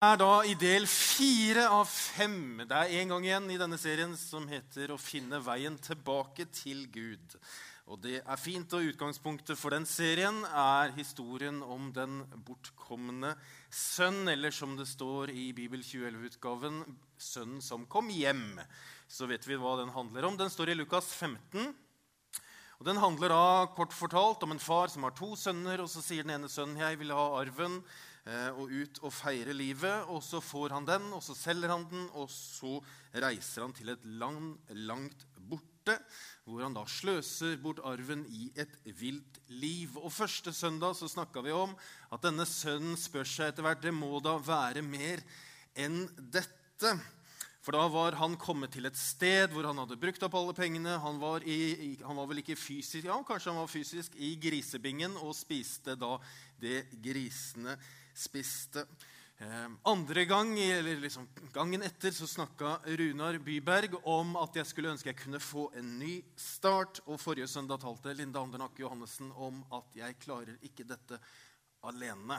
er da i del fire av fem. Det er en gang igjen i denne serien som heter 'Å finne veien tilbake til Gud'. Og det er fint, og Utgangspunktet for den serien er historien om den bortkomne sønn, eller som det står i Bibel 2011-utgaven, 'Sønnen som kom hjem'. Så vet vi hva den handler om. Den står i Lukas 15. Og Den handler da kort fortalt om en far som har to sønner, og så sier den ene sønnen 'Jeg vil ha arven' og ut og feire livet. Og så får han den, og så selger han den, og så reiser han til et land langt borte, hvor han da sløser bort arven i et vilt liv. Og Første søndag så snakka vi om at denne sønnen spør seg etter hvert det må da være mer enn dette. For da var han kommet til et sted hvor han hadde brukt opp alle pengene. Han var, i, han var vel ikke fysisk, ja, kanskje han var fysisk i grisebingen og spiste da det grisene spiste. Eh, andre gang, eller liksom gangen etter så snakka Runar Byberg om at jeg skulle ønske jeg kunne få en ny start. Og forrige søndag talte Linda Andernakke Johannessen om at jeg klarer ikke dette alene.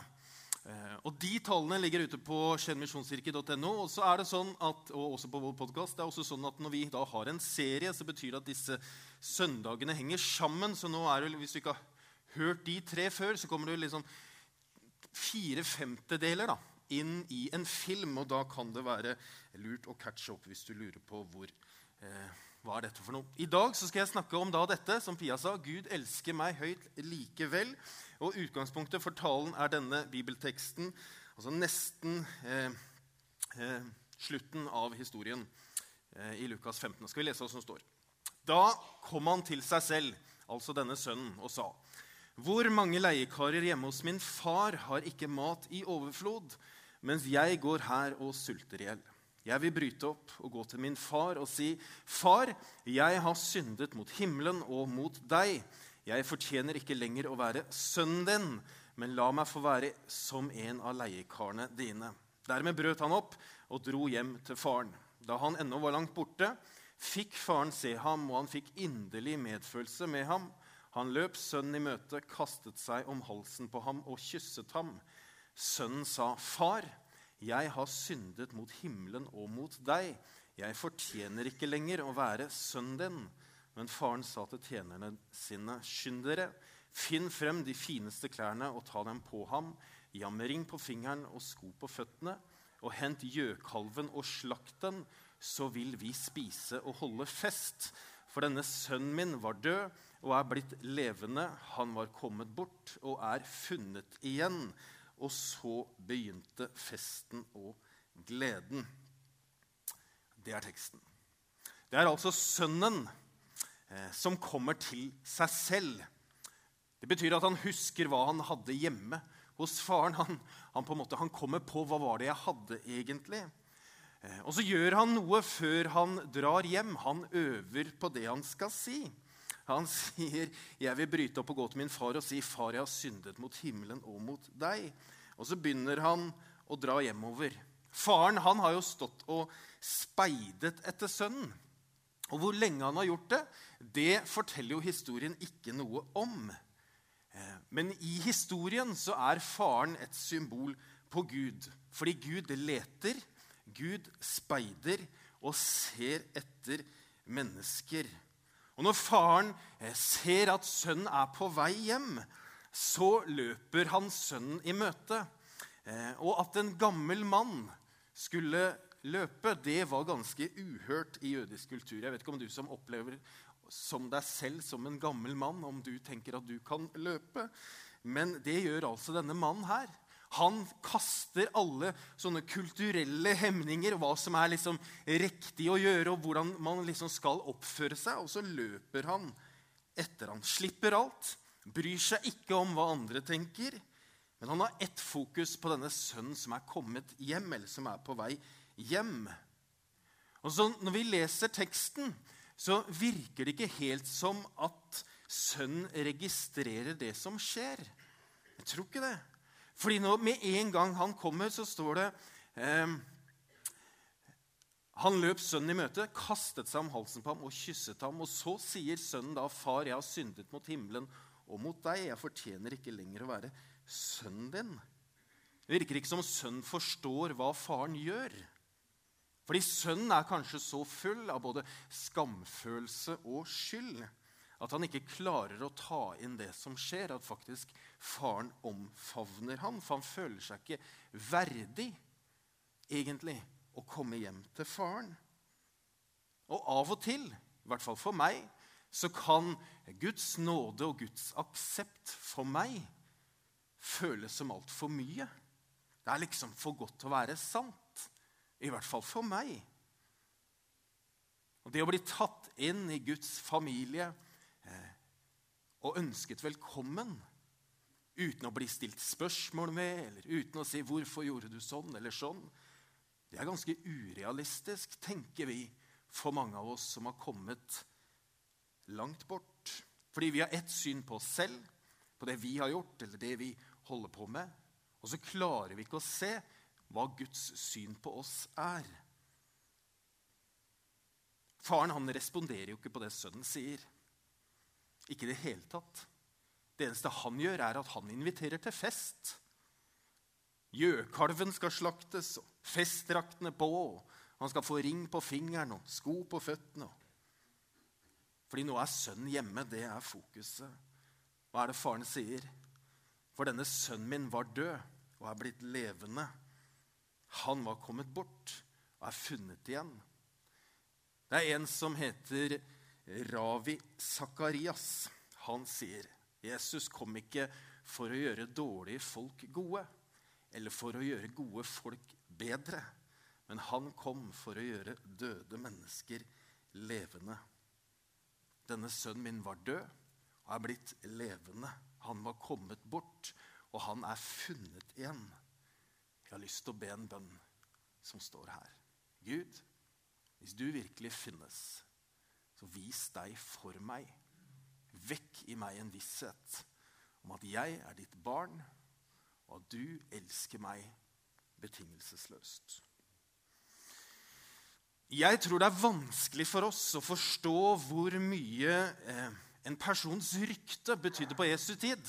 Eh, og De tallene ligger ute på skjennmisjonskirke.no. Og så er det sånn at, og også på vår podcast, det er også sånn at når vi da har en serie, så betyr det at disse søndagene henger sammen. Så nå er det, hvis du ikke har hørt de tre før, så kommer du liksom fire femtedeler da, inn i en film. Og da kan det være lurt å catche opp hvis du lurer på hvor, eh, hva er dette for noe. I dag skal jeg snakke om da dette, som Pia sa. Gud elsker meg høyt likevel. Og Utgangspunktet for talen er denne bibelteksten, altså nesten eh, eh, slutten av historien eh, i Lukas 15. Skal vi lese hva som står. Da kom han til seg selv, altså denne sønnen, og sa:" Hvor mange leiekarer hjemme hos min far har ikke mat i overflod, mens jeg går her og sulter i hjel? Jeg vil bryte opp og gå til min far og si, 'Far, jeg har syndet mot himmelen og mot deg.' 'Jeg fortjener ikke lenger å være sønnen din, men la meg få være som en av leiekarene dine.' Dermed brøt han opp og dro hjem til faren. Da han ennå var langt borte, fikk faren se ham, og han fikk inderlig medfølelse med ham. Han løp sønnen i møte, kastet seg om halsen på ham og kysset ham. Sønnen sa, 'Far, jeg har syndet mot himmelen og mot deg.' 'Jeg fortjener ikke lenger å være sønnen din.' Men faren sa til tjenerne sine, 'Skynd dere, finn frem de fineste klærne og ta dem på ham.' 'Jammering på fingeren og sko på føttene.' 'Og hent gjøkalven og slakt den, så vil vi spise og holde fest.' For denne sønnen min var død og er blitt levende. Han var kommet bort og er funnet igjen. Og så begynte festen og gleden. Det er teksten. Det er altså sønnen eh, som kommer til seg selv. Det betyr at han husker hva han hadde hjemme hos faren. Han, han, på en måte, han kommer på hva var det jeg hadde egentlig. Eh, og så gjør han noe før han drar hjem. Han øver på det han skal si. Han sier, 'Jeg vil bryte opp og gå til min far og si:" 'Far, jeg har syndet mot himmelen og mot deg.' Og så begynner han å dra hjemover. Faren han har jo stått og speidet etter sønnen. Og hvor lenge han har gjort det, det forteller jo historien ikke noe om. Eh, men i historien så er faren et symbol på Gud. Fordi Gud leter, Gud speider og ser etter mennesker. Og når faren eh, ser at sønnen er på vei hjem, så løper han sønnen i møte. Eh, og at en gammel mann skulle løpe, det var ganske uhørt i jødisk kultur. Jeg vet ikke om du som opplever som deg selv som en gammel mann, om du tenker at du kan løpe. Men det gjør altså denne mannen her. Han kaster alle sånne kulturelle hemninger, hva som er liksom riktig å gjøre, og hvordan man liksom skal oppføre seg. Og så løper han etter han. Slipper alt. Bryr seg ikke om hva andre tenker. Men han har ett fokus på denne sønnen som er kommet hjem, eller som er på vei hjem. Og så Når vi leser teksten, så virker det ikke helt som at sønnen registrerer det som skjer. Jeg tror ikke det. Fordi nå, med en gang han kommer, så står det eh, Han løp sønnen i møte, kastet seg om halsen på ham og kysset ham. Og så sier sønnen da, 'Far, jeg har syndet mot himmelen og mot deg. Jeg fortjener ikke lenger å være sønnen din.' Det virker ikke som sønnen forstår hva faren gjør. Fordi sønnen er kanskje så full av både skamfølelse og skyld at han ikke klarer å ta inn det som skjer, at faktisk faren omfavner han, for han føler seg ikke verdig egentlig å komme hjem til faren. Og av og til, i hvert fall for meg, så kan Guds nåde og Guds aksept for meg føles som altfor mye. Det er liksom for godt til å være sant. I hvert fall for meg. Og Det å bli tatt inn i Guds familie eh, og ønsket velkommen uten å bli stilt spørsmål med, eller uten å si 'Hvorfor gjorde du sånn?' eller sånn, det er ganske urealistisk, tenker vi, for mange av oss som har kommet langt bort. Fordi vi har ett syn på oss selv, på det vi har gjort, eller det vi holder på med. Og så klarer vi ikke å se hva Guds syn på oss er. Faren han responderer jo ikke på det sønnen sier. Ikke i det hele tatt. Det eneste han gjør, er at han inviterer til fest. Gjøkalven skal slaktes, og festdraktene på. og Han skal få ring på fingeren og sko på føttene. Fordi nå er sønnen hjemme. Det er fokuset. Hva er det faren sier? For denne sønnen min var død og er blitt levende. Han var kommet bort og er funnet igjen. Det er en som heter Ravi Sakarias. Han sier Jesus kom ikke for å gjøre dårlige folk gode, eller for å gjøre gode folk bedre, men han kom for å gjøre døde mennesker levende. Denne sønnen min var død og er blitt levende. Han var kommet bort, og han er funnet igjen. Jeg har lyst til å be en bønn som står her. Gud, hvis du virkelig finnes, så vis deg for meg. Vekk i meg en visshet om at jeg er ditt barn, og at du elsker meg betingelsesløst. Jeg tror det er vanskelig for oss å forstå hvor mye eh, en persons rykte betydde på Jesu tid.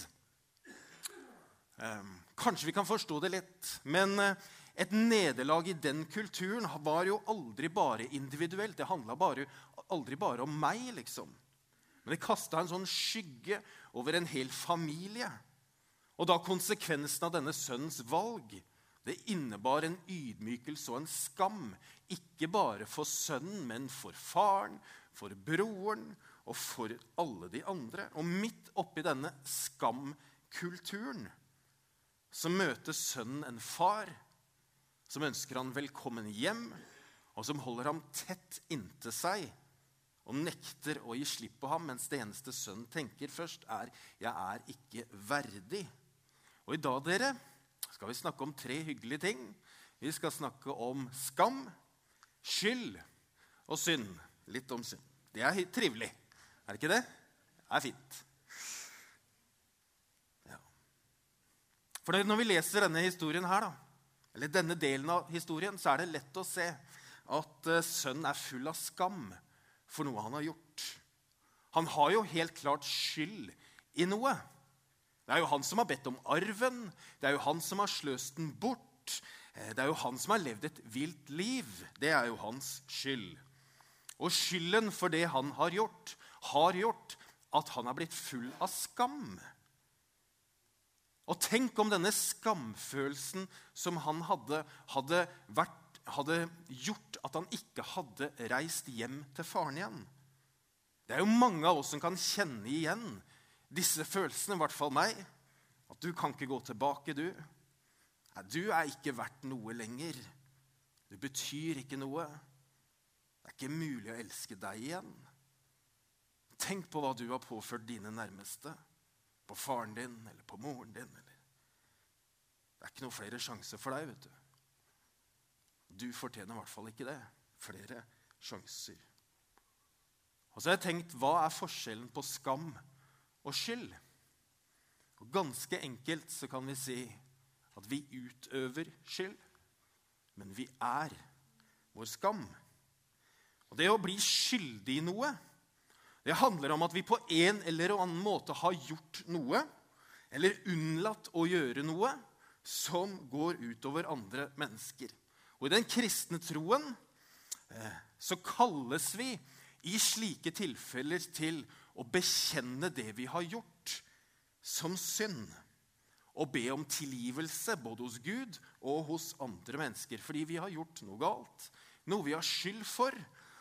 Eh, kanskje vi kan forstå det litt, men eh, et nederlag i den kulturen var jo aldri bare individuelt. Det handla aldri bare om meg, liksom. Men det kasta en sånn skygge over en hel familie. Og da konsekvensen av denne sønnens valg det innebar en ydmykelse og en skam, ikke bare for sønnen, men for faren, for broren og for alle de andre. Og midt oppi denne skamkulturen så møter sønnen en far som ønsker han velkommen hjem, og som holder ham tett inntil seg og nekter å gi slipp på ham, mens det eneste sønnen tenker først, er 'Jeg er ikke verdig'. Og i dag, dere, skal vi snakke om tre hyggelige ting. Vi skal snakke om skam, skyld og synd. Litt om synd. Det er trivelig. Er det ikke det? Det er fint. Ja. For når vi leser denne historien her, da, eller denne delen av historien, så er det lett å se at eh, sønnen er full av skam for noe han har gjort. Han har jo helt klart skyld i noe. Det er jo han som har bedt om arven. Det er jo han som har sløst den bort. Eh, det er jo han som har levd et vilt liv. Det er jo hans skyld. Og skylden for det han har gjort, har gjort at han har blitt full av skam. Og tenk om denne skamfølelsen som han hadde, hadde, vært, hadde gjort at han ikke hadde reist hjem til faren igjen. Det er jo mange av oss som kan kjenne igjen disse følelsene, i hvert fall meg. At du kan ikke gå tilbake, du. Nei, Du er ikke verdt noe lenger. Du betyr ikke noe. Det er ikke mulig å elske deg igjen. Tenk på hva du har påført dine nærmeste. På faren din eller på moren din. Eller. Det er ikke noe flere sjanser for deg, vet du. Du fortjener i hvert fall ikke det. Flere sjanser. Og så har jeg tenkt, Hva er forskjellen på skam og skyld. Og Ganske enkelt så kan vi si at vi utøver skyld, men vi er vår skam. Og Det å bli skyldig i noe, det handler om at vi på en eller annen måte har gjort noe, eller unnlatt å gjøre noe, som går utover andre mennesker. Og i den kristne troen eh, så kalles vi i slike tilfeller til å bekjenne det vi har gjort, som synd. Og be om tilgivelse både hos Gud og hos andre mennesker. Fordi vi har gjort noe galt, noe vi har skyld for.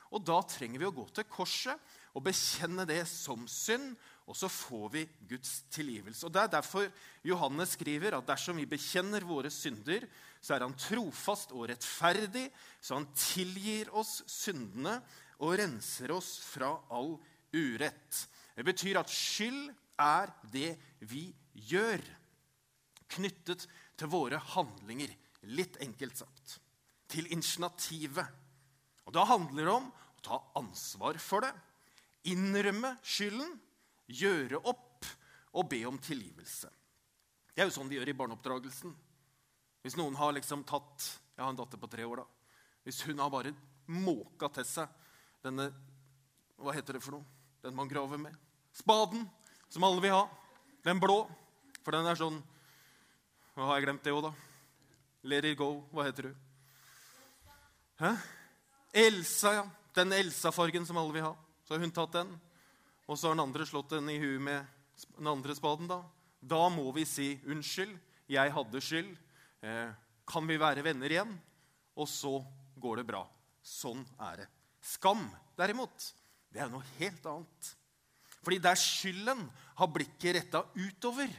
Og da trenger vi å gå til korset og bekjenne det som synd, og så får vi Guds tilgivelse. Og Det er derfor Johannes skriver at dersom vi bekjenner våre synder, så er han trofast og rettferdig, så han tilgir oss syndene og renser oss fra all urett. Det betyr at skyld er det vi gjør, knyttet til våre handlinger. Litt enkelt sagt. Til initiativet. Og Da handler det om å ta ansvar for det innrømme skylden, gjøre opp og be om tilgivelse. Det er jo sånn vi gjør i barneoppdragelsen. Hvis noen har liksom tatt Jeg har en datter på tre år. da. Hvis hun har bare måka til seg denne Hva heter det for noe? Den man graver med. Spaden, som alle vil ha. Den blå. For den er sånn Hva har jeg glemt det òg, da? Let it go. Hva heter du? Hæ? Elsa, ja. Den Elsa-fargen som alle vil ha. Så har hun tatt den, og så har den andre slått den i huet med den andre spaden. Da Da må vi si 'unnskyld, jeg hadde skyld'. Eh, kan vi være venner igjen? Og så går det bra. Sånn er det. Skam, derimot, det er noe helt annet. Fordi der skylden har blikket retta utover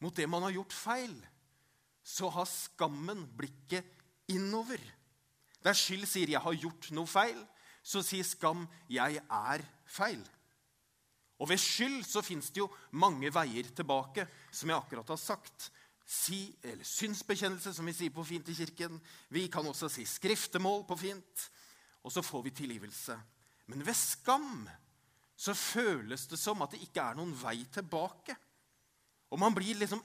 mot det man har gjort feil, så har skammen blikket innover. Der skyld sier 'jeg har gjort noe feil', så sier skam 'jeg er feil'. Og ved skyld så fins det jo mange veier tilbake, som jeg akkurat har sagt. Si, eller synsbekjennelse, som vi sier på fint i kirken. Vi kan også si skriftemål på fint. Og så får vi tilgivelse. Men ved skam så føles det som at det ikke er noen vei tilbake. Og man blir liksom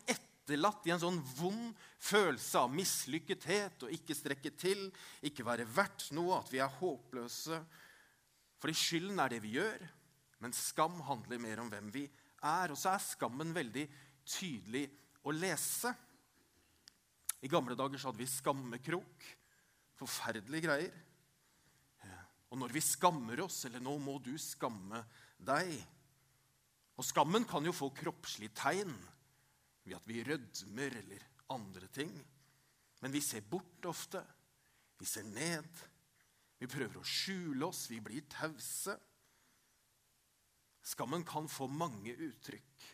etterlatt i en sånn vond følelse av mislykkethet og ikke strekke til, ikke være verdt noe, at vi er håpløse. Fordi skylden er det vi gjør, men skam handler mer om hvem vi er. Og så er skammen veldig tydelig å lese. I gamle dager så hadde vi skammekrok. Forferdelige greier. Og når vi skammer oss, eller 'nå må du skamme deg' Og skammen kan jo få kroppslige tegn ved at vi rødmer eller andre ting. Men vi ser bort ofte. Vi ser ned. Vi prøver å skjule oss. Vi blir tause. Skammen kan få mange uttrykk.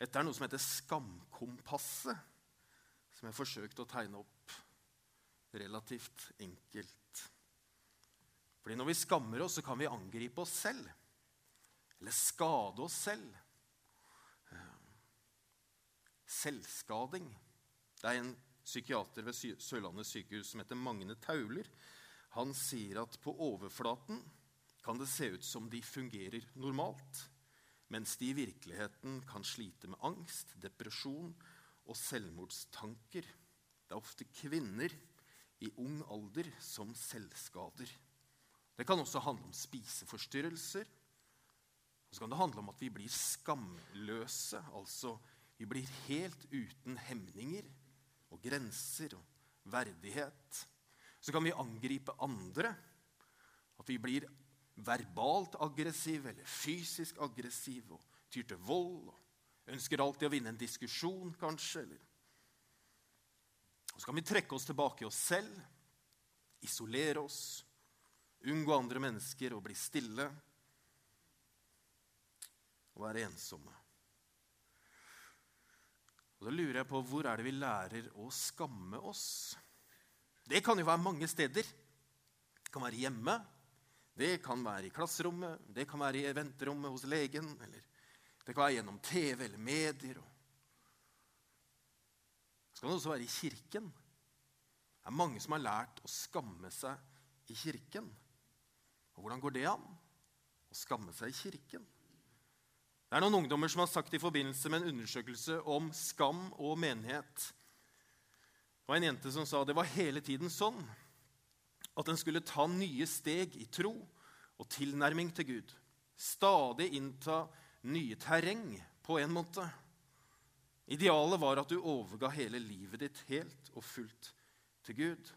Dette er noe som heter Skamkompasset, som jeg forsøkte å tegne opp relativt enkelt. Fordi når vi skammer oss, så kan vi angripe oss selv. Eller skade oss selv. Selvskading. Det er en psykiater ved Sørlandet sykehus som heter Magne Tauler. Han sier at på overflaten kan det se ut som de fungerer normalt, mens de i virkeligheten kan slite med angst, depresjon og selvmordstanker. Det er ofte kvinner i ung alder som selvskader. Det kan også handle om spiseforstyrrelser. Og så kan det handle om at vi blir skamløse, altså vi blir helt uten hemninger og grenser og verdighet. Så kan vi angripe andre. At vi blir verbalt aggressive eller fysisk aggressive og tyr til vold. og Ønsker alltid å vinne en diskusjon, kanskje. Eller. Og så kan vi trekke oss tilbake i oss selv, isolere oss, unngå andre mennesker og bli stille og være ensomme. Og Da lurer jeg på hvor er det vi lærer å skamme oss? Det kan jo være mange steder. Det kan være hjemme, det kan være i klasserommet, det kan være i venterommet hos legen. eller Det kan være gjennom TV eller medier. Så kan det også være i kirken. Det er mange som har lært å skamme seg i kirken. Og hvordan går det an? Å skamme seg i kirken? Det er noen ungdommer som har sagt i forbindelse med en undersøkelse om skam og menighet Det var en jente som sa det var hele tiden sånn at en skulle ta nye steg i tro og tilnærming til Gud. Stadig innta nye terreng, på en måte. Idealet var at du overga hele livet ditt helt og fullt til Gud.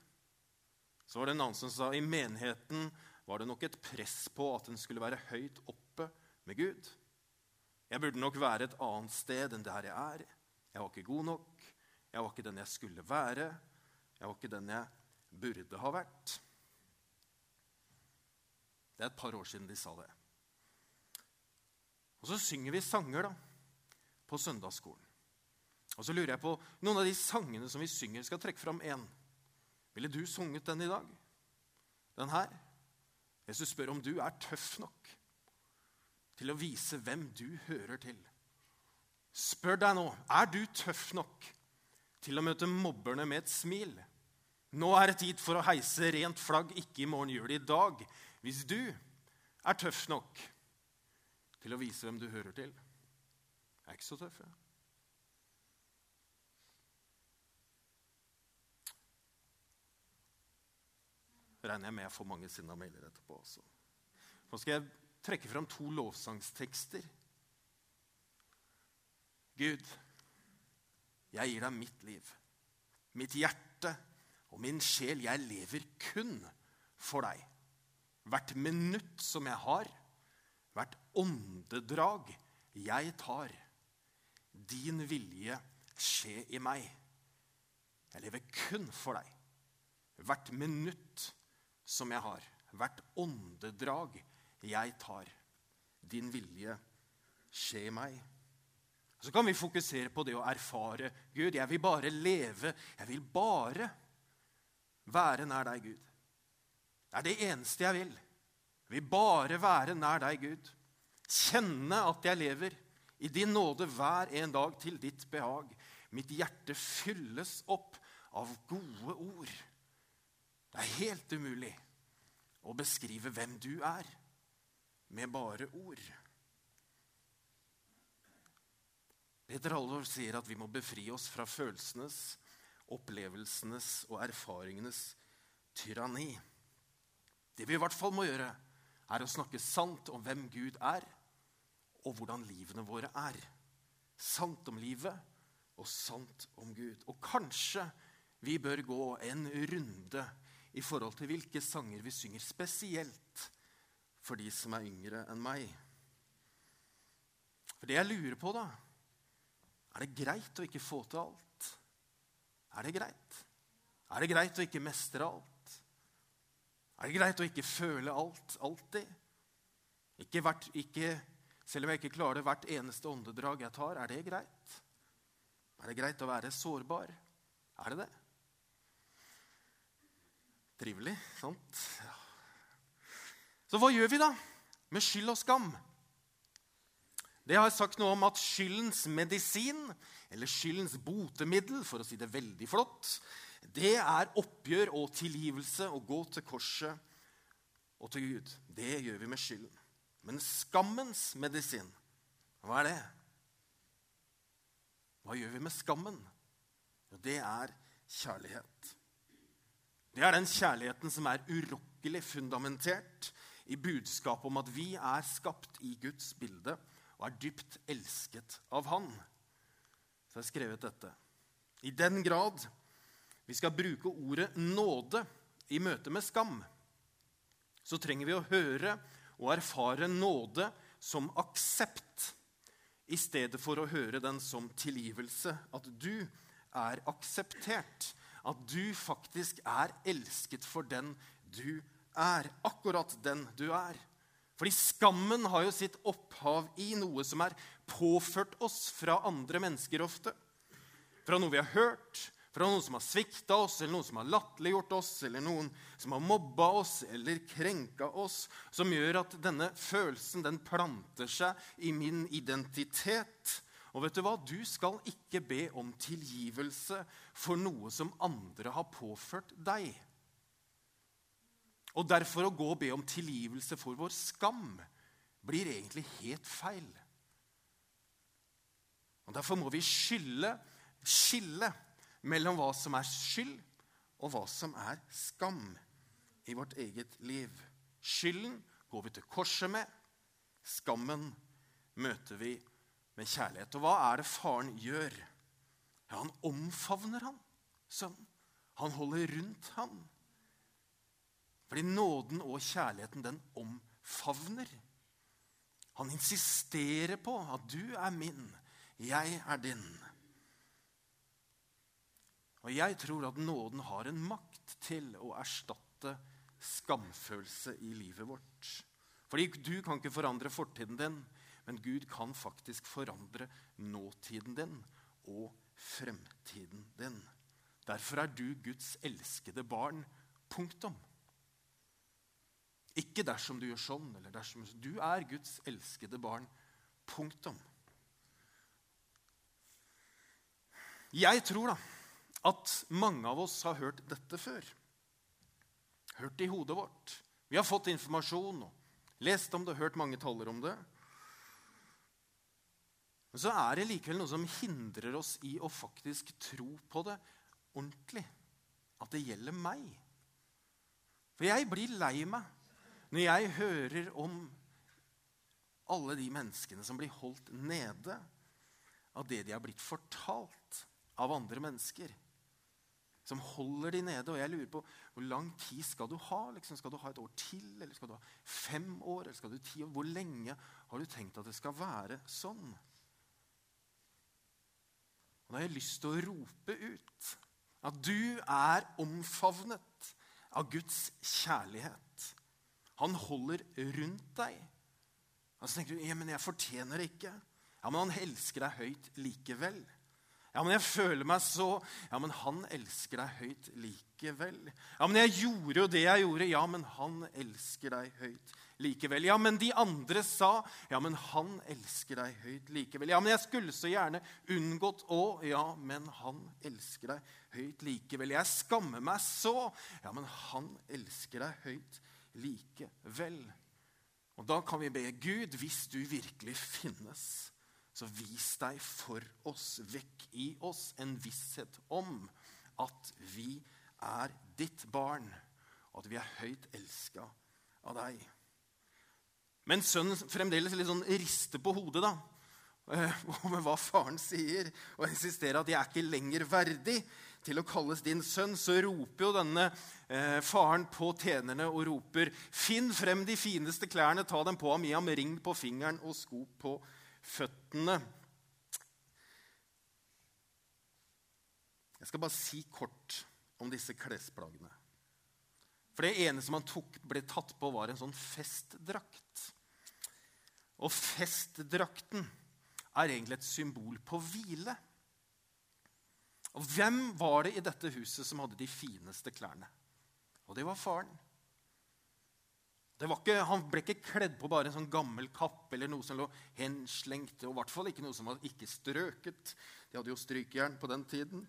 Så var det en annen som sa i menigheten var det nok et press på at den skulle være høyt oppe med Gud. Jeg burde nok være et annet sted enn der jeg er. Jeg var ikke god nok. Jeg var ikke den jeg skulle være. Jeg var ikke den jeg burde ha vært. Det er et par år siden de sa det. Og så synger vi sanger da, på søndagsskolen. Og så lurer jeg på Noen av de sangene som vi synger, skal trekke fram én. Ville du sunget den i dag? Den her? Jesus spør om du er tøff nok til å vise hvem du hører til. Spør deg nå er du tøff nok til å møte mobberne med et smil. Nå er det tid for å heise rent flagg, ikke i morgen, gjør det i dag. Hvis du er tøff nok til å vise hvem du hører til. Jeg er ikke så tøff, jeg. regner jeg med jeg får mange sinna mailer etterpå også. Nå skal jeg trekke fram to lovsangstekster. Gud, jeg gir deg mitt liv, mitt hjerte og min sjel. Jeg lever kun for deg. Hvert minutt som jeg har, hvert åndedrag jeg tar. Din vilje skje i meg. Jeg lever kun for deg. Hvert minutt som jeg har, hvert åndedrag jeg tar. Din vilje skje meg. Så kan vi fokusere på det å erfare Gud. Jeg vil bare leve. Jeg vil bare være nær deg, Gud. Det er det eneste jeg vil. Jeg vil bare være nær deg, Gud. Kjenne at jeg lever i din nåde hver en dag til ditt behag. Mitt hjerte fylles opp av gode ord. Det er helt umulig å beskrive hvem du er med bare ord. Peter Hallor sier at vi må befri oss fra følelsenes, opplevelsenes og erfaringenes tyranni. Det vi i hvert fall må gjøre, er å snakke sant om hvem Gud er, og hvordan livene våre er. Sant om livet og sant om Gud. Og kanskje vi bør gå en runde i forhold til hvilke sanger vi synger, spesielt for de som er yngre enn meg. For det jeg lurer på, da Er det greit å ikke få til alt? Er det greit? Er det greit å ikke mestre alt? Er det greit å ikke føle alt alltid? Ikke, hvert, ikke selv om jeg ikke klarer det hvert eneste åndedrag jeg tar, er det greit? Er det greit å være sårbar? Er det det? Trivelig, sant? Ja. Så hva gjør vi da med skyld og skam? Det har jeg sagt noe om at skyldens medisin, eller skyldens botemiddel, for å si det veldig flott, det er oppgjør og tilgivelse å gå til korset og til Gud. Det gjør vi med skylden. Men skammens medisin, hva er det? Hva gjør vi med skammen? Jo, det er kjærlighet. Det er den kjærligheten som er urokkelig fundamentert i budskapet om at vi er skapt i Guds bilde og er dypt elsket av Han. Så jeg har skrevet dette. I den grad vi skal bruke ordet nåde i møte med skam, så trenger vi å høre og erfare nåde som aksept i stedet for å høre den som tilgivelse. At du er akseptert at du faktisk er elsket for den du er. Akkurat den du er. Fordi skammen har jo sitt opphav i noe som er påført oss fra andre mennesker ofte. Fra noe vi har hørt, fra noen som har svikta oss, eller noen som har latterliggjort oss, eller noen som har mobba oss eller krenka oss, som gjør at denne følelsen den planter seg i min identitet. Og vet du hva? Du skal ikke be om tilgivelse for noe som andre har påført deg. Og derfor å gå og be om tilgivelse for vår skam blir egentlig helt feil. Og Derfor må vi skille, skille mellom hva som er skyld, og hva som er skam i vårt eget liv. Skylden går vi til korset med. Skammen møter vi med kjærlighet. Og hva er det faren gjør Ja, han omfavner han, sønnen. Han holder rundt han. Fordi nåden og kjærligheten, den omfavner. Han insisterer på at du er min, jeg er din. Og jeg tror at nåden har en makt til å erstatte skamfølelse i livet vårt. Fordi du kan ikke forandre fortiden din, men Gud kan faktisk forandre nåtiden din og fremtiden din. Derfor er du Guds elskede barn. Punktum. Ikke dersom du gjør sånn eller dersom Du er Guds elskede barn. Punktum. Jeg tror da at mange av oss har hørt dette før. Hørt det i hodet vårt. Vi har fått informasjon og lest om det, hørt mange taler om det. Men så er det likevel noe som hindrer oss i å faktisk tro på det ordentlig. At det gjelder meg. For jeg blir lei meg når jeg hører om alle de menneskene som blir holdt nede av det de har blitt fortalt av andre mennesker. Som holder de nede. Og jeg lurer på hvor lang tid skal du ha? Liksom, skal du ha et år til? Eller skal du ha fem år? Eller skal du ti år? Hvor lenge har du tenkt at det skal være sånn? Og da har jeg lyst til å rope ut at du er omfavnet av Guds kjærlighet. Han holder rundt deg. Og så tenker du ja, men jeg fortjener det ikke. Ja, Men han elsker deg høyt likevel. Ja, men jeg føler meg så Ja, men han elsker deg høyt likevel. Ja, men jeg gjorde jo det jeg gjorde. Ja, men han elsker deg høyt likevel. Ja, men de andre sa Ja, men han elsker deg høyt likevel. Ja, men jeg skulle så gjerne unngått å Ja, men han elsker deg høyt likevel. Jeg skammer meg så. Ja, men han elsker deg høyt likevel. Og da kan vi be Gud, hvis du virkelig finnes, så vis deg for oss. Vekk i oss en visshet om at vi er ditt barn, og at vi er høyt elska av deg. Men sønnen fremdeles litt sånn rister på hodet da, med hva faren sier, og insisterer at 'jeg er ikke lenger verdig til å kalles din sønn', så roper jo denne eh, faren på tjenerne og roper 'Finn frem de fineste klærne, ta dem på ham, gi ham ring på fingeren og sko på føttene'. Jeg skal bare si kort om disse klesplaggene. For det ene som han tok, ble tatt på, var en sånn festdrakt. Og festdrakten er egentlig et symbol på hvile. Og hvem var det i dette huset som hadde de fineste klærne? Og det var faren. Ikke, han ble ikke kledd på bare en sånn gammel kappe eller noe som lå henslengt. Og i hvert fall ikke noe som var ikke strøket. De hadde jo strykejern på den tiden.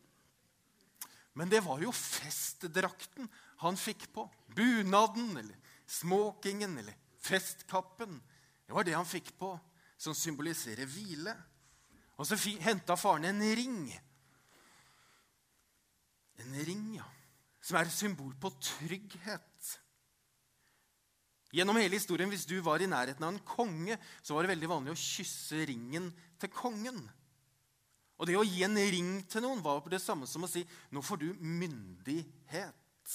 Men det var jo festdrakten han fikk på. Bunaden eller smokingen eller festkappen. Det var det han fikk på, som symboliserer hvile. Og så henta faren en ring. En ring, ja. Som er et symbol på trygghet. Gjennom hele historien, Hvis du var i nærheten av en konge, så var det veldig vanlig å kysse ringen til kongen. Og det å gi en ring til noen var det samme som å si nå får du myndighet.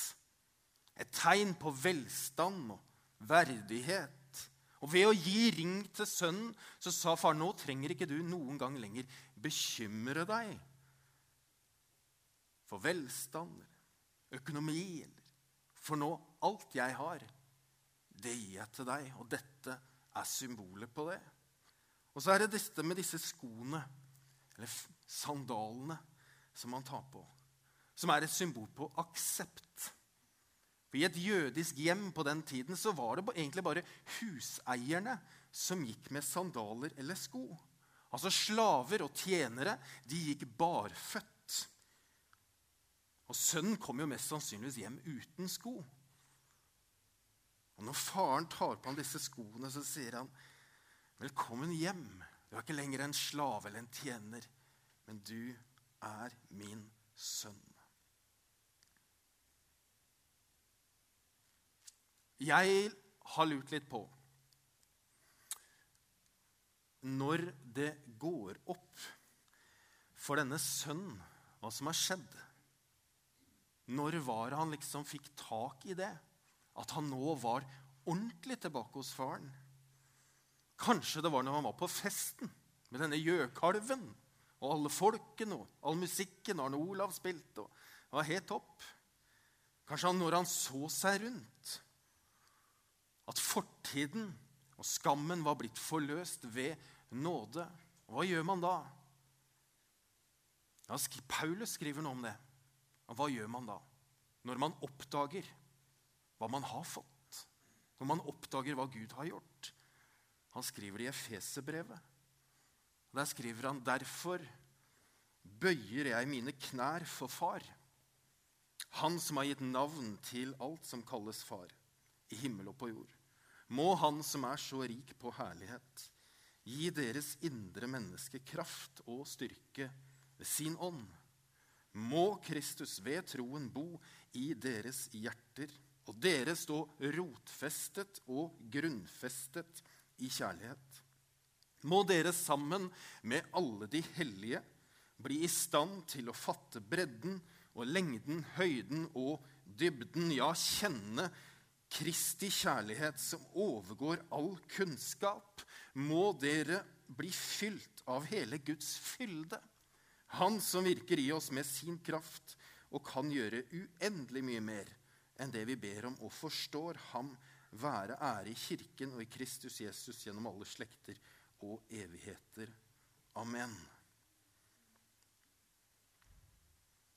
Et tegn på velstand og verdighet. Og ved å gi ring til sønnen så sa far nå trenger ikke du noen gang lenger bekymre deg for velstand eller økonomi. For nå alt jeg har, det gir jeg til deg. Og dette er symbolet på det. Og så er det dette med disse skoene, eller sandalene, som man tar på. Som er et symbol på aksept. For I et jødisk hjem på den tiden så var det egentlig bare huseierne som gikk med sandaler eller sko. Altså Slaver og tjenere de gikk barføtt. Og Sønnen kom jo mest sannsynligvis hjem uten sko. Og Når faren tar på ham disse skoene, så sier han, 'Velkommen hjem. Du er ikke lenger en slave eller en tjener, men du er min sønn.' Jeg har lurt litt på Når det går opp for denne sønnen hva som har skjedd. Når var han liksom fikk tak i det? At han nå var ordentlig tilbake hos faren? Kanskje det var når han var på festen med denne gjøkalven og alle folkene og all musikken Arne Olav spilte. og Det var helt topp. Kanskje han når han så seg rundt, at fortiden og skammen var blitt forløst ved nåde. Hva gjør man da? Ja, Paulus skriver noe om det. Hva gjør man da? Når man oppdager hva man har fått. Når man oppdager hva Gud har gjort. Han skriver det i Efeserbrevet. Der skriver han derfor bøyer jeg mine knær for Far, Han som har gitt navn til alt som kalles Far, i himmel og på jord. Må Han som er så rik på herlighet, gi deres indre menneske kraft og styrke ved sin ånd. Må Kristus ved troen bo i deres hjerter, og dere stå rotfestet og grunnfestet i kjærlighet må dere sammen med alle de hellige bli i stand til å fatte bredden og lengden, høyden og dybden, ja, kjenne Kristi kjærlighet som overgår all kunnskap, må dere bli fylt av hele Guds fylde. Han som virker i oss med sin kraft og kan gjøre uendelig mye mer enn det vi ber om og forstår ham være ære i Kirken og i Kristus Jesus gjennom alle slekter og evigheter. Amen.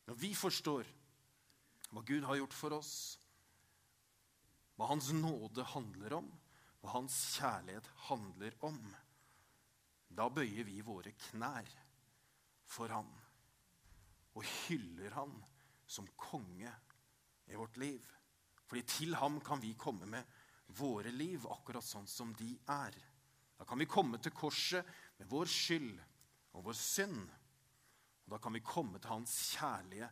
Når vi forstår hva Gud har gjort for oss, hva Hans nåde handler om, hva Hans kjærlighet handler om, da bøyer vi våre knær for Han og hyller Han som konge i vårt liv. Fordi til ham kan vi komme med våre liv akkurat sånn som de er. Da kan vi komme til korset med vår skyld og vår synd. Og da kan vi komme til hans kjærlige,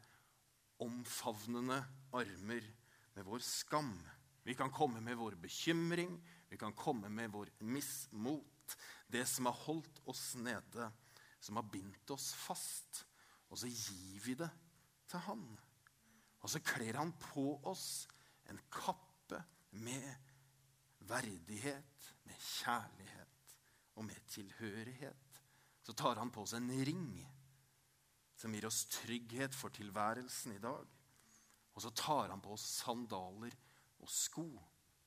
omfavnende armer med vår skam. Vi kan komme med vår bekymring, vi kan komme med vår mismot. Det som har holdt oss nede, som har bindt oss fast. Og så gir vi det til han. Og så kler han på oss en kappe med verdighet, med kjærlighet og med tilhørighet. Så tar han på seg en ring som gir oss trygghet for tilværelsen i dag. Og så tar han på oss sandaler og sko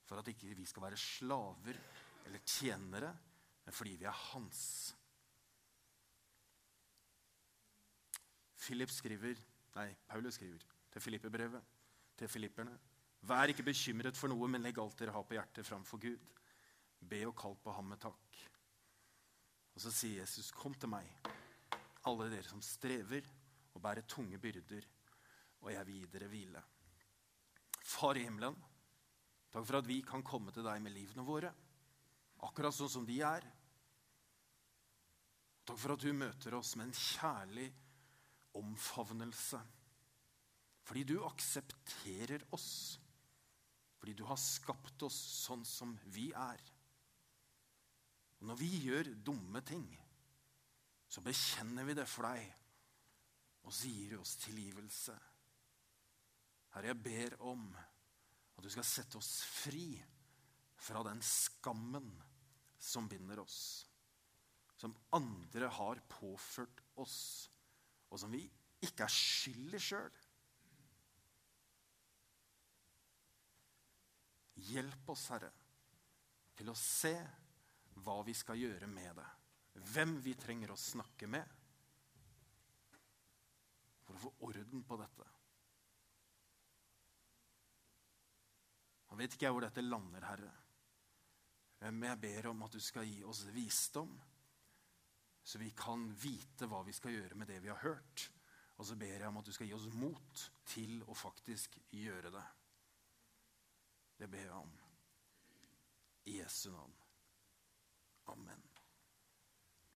for at ikke vi skal være slaver eller tjenere, men fordi vi er hans. Philip skriver, nei, Paulus skriver til Filippebrevet, til filipperne. Vær ikke bekymret for noe, men legg alt dere har på hjertet, framfor Gud. Be og kall på ham med takk. Og så sier Jesus, 'Kom til meg, alle dere som strever og bærer tunge byrder, og jeg vil gi dere hvile.' Far i himmelen, takk for at vi kan komme til deg med livene våre, akkurat sånn som de er. Takk for at du møter oss med en kjærlig omfavnelse. Fordi du aksepterer oss. Fordi du har skapt oss sånn som vi er. Og når vi gjør dumme ting, så bekjenner vi det for deg, og du oss tilgivelse. Herre, jeg ber om at du skal sette oss fri fra den skammen som binder oss, som andre har påført oss, og som vi ikke er skyld i sjøl. Hjelp oss, Herre, til å se hva vi skal gjøre med det. Hvem vi trenger å snakke med for å få orden på dette. Nå vet ikke jeg hvor dette lander, Herre. Men jeg ber om at du skal gi oss visdom, så vi kan vite hva vi skal gjøre med det vi har hørt. Og så ber jeg om at du skal gi oss mot til å faktisk gjøre det. Det ber jeg om. I Jesu navn. Amen.